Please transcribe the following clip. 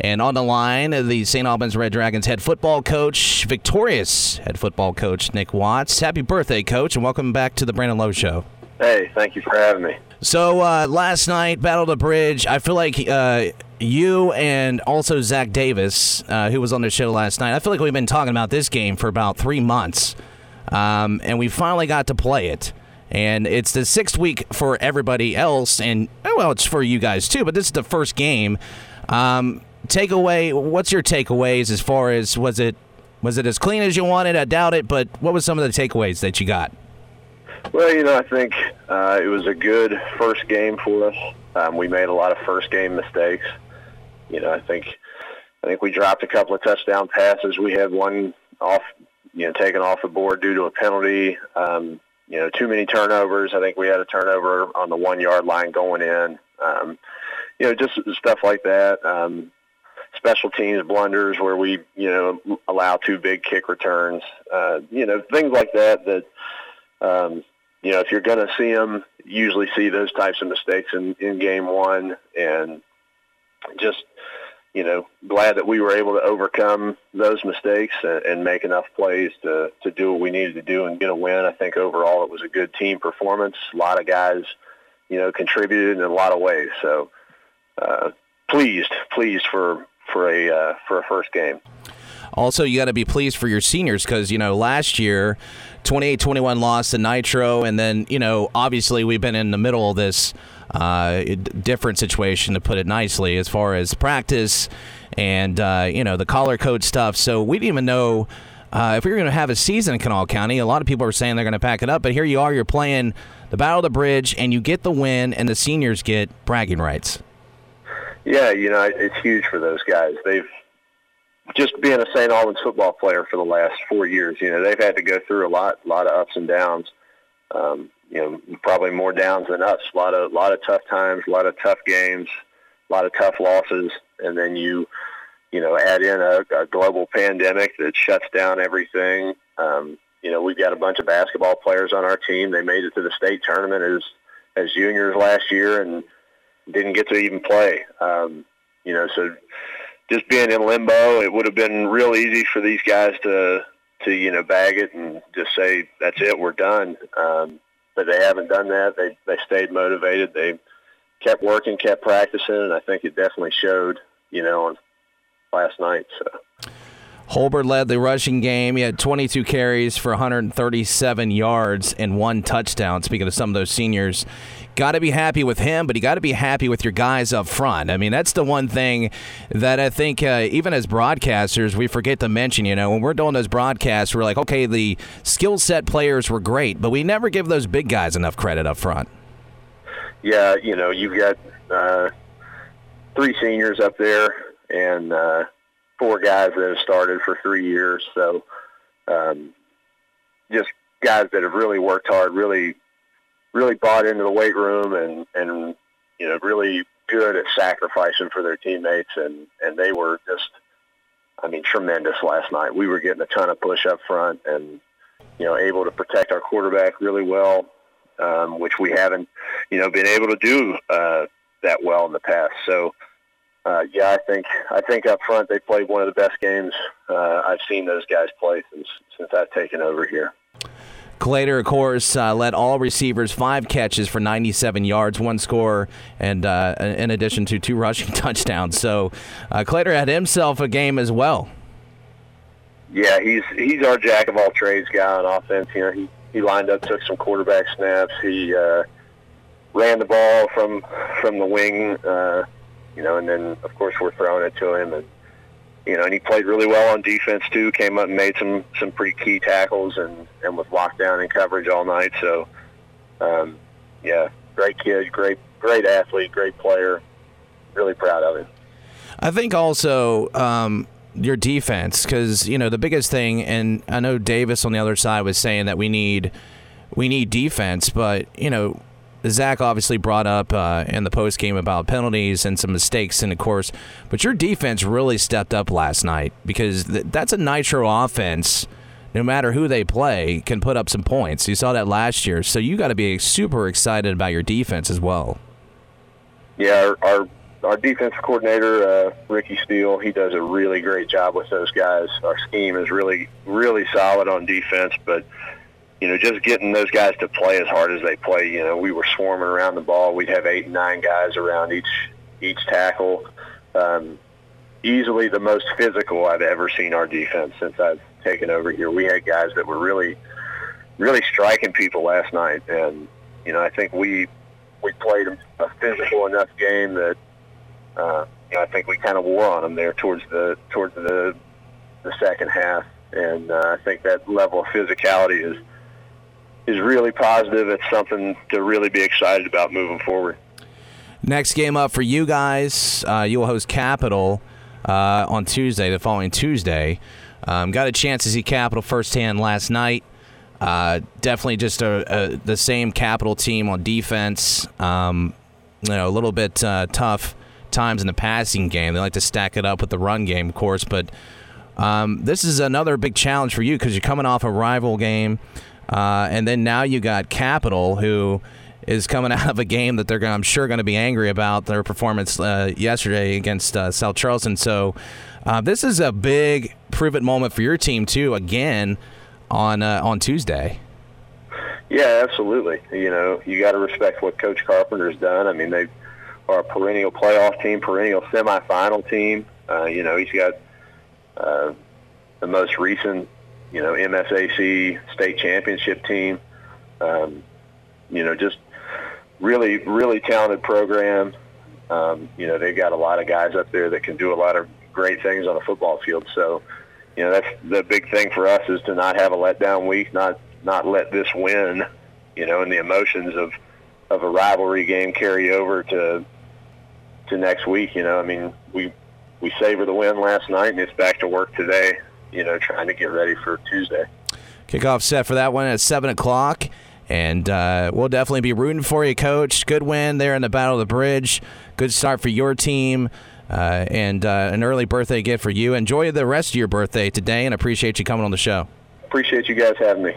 And on the line, the St. Albans Red Dragons head football coach, victorious head football coach Nick Watts. Happy birthday, coach, and welcome back to the Brandon Lowe Show. Hey, thank you for having me. So uh, last night, Battle of the Bridge. I feel like uh, you and also Zach Davis, uh, who was on the show last night. I feel like we've been talking about this game for about three months, um, and we finally got to play it. And it's the sixth week for everybody else, and well, it's for you guys too. But this is the first game. Um, takeaway. What's your takeaways as far as was it was it as clean as you wanted? I doubt it, but what was some of the takeaways that you got? Well, you know, I think uh, it was a good first game for us. Um, we made a lot of first game mistakes. You know, I think I think we dropped a couple of touchdown passes. We had one off, you know, taken off the board due to a penalty. Um, you know, too many turnovers. I think we had a turnover on the one yard line going in. Um, you know, just stuff like that. Um, special teams blunders where we, you know, allow two big kick returns. Uh, you know, things like that that, um, you know, if you're going to see them, usually see those types of mistakes in, in game one and just, you know, glad that we were able to overcome those mistakes and, and make enough plays to, to do what we needed to do and get a win. I think overall it was a good team performance. A lot of guys, you know, contributed in a lot of ways. So, uh, pleased, pleased for for a uh, for a first game. Also, you got to be pleased for your seniors because you know last year, 28-21 loss to Nitro, and then you know obviously we've been in the middle of this uh, different situation to put it nicely as far as practice and uh, you know the color code stuff. So we didn't even know. Uh, if we were going to have a season in Kanawha County, a lot of people are saying they're going to pack it up, but here you are, you're playing the Battle of the Bridge, and you get the win, and the seniors get bragging rights. Yeah, you know, it's huge for those guys. They've just being a St. Albans football player for the last four years. You know, they've had to go through a lot, a lot of ups and downs. Um, you know, probably more downs than ups. A lot of, a lot of tough times, a lot of tough games, a lot of tough losses, and then you, you know, add in a, a global pandemic that shuts down everything. Um, you know, we've got a bunch of basketball players on our team. They made it to the state tournament as as juniors last year, and didn't get to even play. Um, you know, so just being in limbo, it would have been real easy for these guys to to you know bag it and just say that's it, we're done. Um, but they haven't done that. They they stayed motivated. They kept working, kept practicing, and I think it definitely showed. You know, on last night. So. Holbert led the rushing game. He had 22 carries for 137 yards and one touchdown. Speaking of some of those seniors, got to be happy with him, but you got to be happy with your guys up front. I mean, that's the one thing that I think, uh, even as broadcasters, we forget to mention. You know, when we're doing those broadcasts, we're like, okay, the skill set players were great, but we never give those big guys enough credit up front. Yeah, you know, you've got uh, three seniors up there and uh, four guys that have started for three years. So, um, just guys that have really worked hard, really really bought into the weight room and and you know really good at sacrificing for their teammates and and they were just I mean tremendous last night. We were getting a ton of push up front and you know able to protect our quarterback really well, um, which we haven't you know been able to do uh, that well in the past. So. Uh, yeah, I think I think up front they played one of the best games uh, I've seen those guys play since since I've taken over here. Clater, of course, uh, led all receivers five catches for 97 yards, one score, and uh, in addition to two rushing touchdowns. So uh, Clater had himself a game as well. Yeah, he's he's our jack of all trades guy on offense. You know, he he lined up, took some quarterback snaps. He uh, ran the ball from from the wing. You know, and then of course we're throwing it to him and you know, and he played really well on defense too. Came up and made some some pretty key tackles and and was locked down in coverage all night. So, um, yeah, great kid, great great athlete, great player. Really proud of him. I think also um, your defense, because you know the biggest thing, and I know Davis on the other side was saying that we need we need defense, but you know Zach obviously brought up uh, in the post game about penalties and some mistakes and of course, but your defense really stepped up last night because th- that's a nitro offense. No matter who they play, can put up some points. You saw that last year, so you got to be super excited about your defense as well. Yeah, our, our our defensive coordinator, uh, Ricky Steele, he does a really great job with those guys. Our scheme is really, really solid on defense, but you know, just getting those guys to play as hard as they play. You know, we were swarming around the ball. We'd have eight, nine guys around each each tackle. Um, easily the most physical I've ever seen our defense since I've taken over here. We had guys that were really, really striking people last night, and you know, I think we we played a physical enough game that uh, you know, I think we kind of wore on them there towards the towards the the second half, and uh, I think that level of physicality is is really positive. It's something to really be excited about moving forward. Next game up for you guys, uh, you will host Capital uh, on Tuesday, the following Tuesday. Um, got a chance to see Capital firsthand last night. Uh, definitely just a, a, the same Capital team on defense. Um, you know, a little bit uh, tough times in the passing game. They like to stack it up with the run game, of course, but um, this is another big challenge for you because you're coming off a rival game. Uh, and then now you got Capital, who is coming out of a game that they're, gonna, I'm sure, going to be angry about their performance uh, yesterday against uh, South Charleston. So uh, this is a big prove it moment for your team too. Again on uh, on Tuesday. Yeah, absolutely. You know, you got to respect what Coach Carpenter's done. I mean, they are a perennial playoff team, perennial semifinal team. Uh, you know, he's got the most recent you know, MSAC state championship team. Um, you know, just really, really talented program. Um, you know, they've got a lot of guys up there that can do a lot of great things on a football field. So, you know, that's the big thing for us is to not have a letdown week, not not let this win, you know, and the emotions of of a rivalry game carry over to to next week. You know, I mean, we we savor the win last night, and it's back to work today you know, trying to get ready for Tuesday. Kickoff set for that one at 7 o'clock. And uh, we'll definitely be rooting for you, Coach. Good win there in the Battle of the Bridge. Good start for your team. Uh, and uh, an early birthday gift for you. Enjoy the rest of your birthday today and appreciate you coming on the show. Appreciate you guys having me.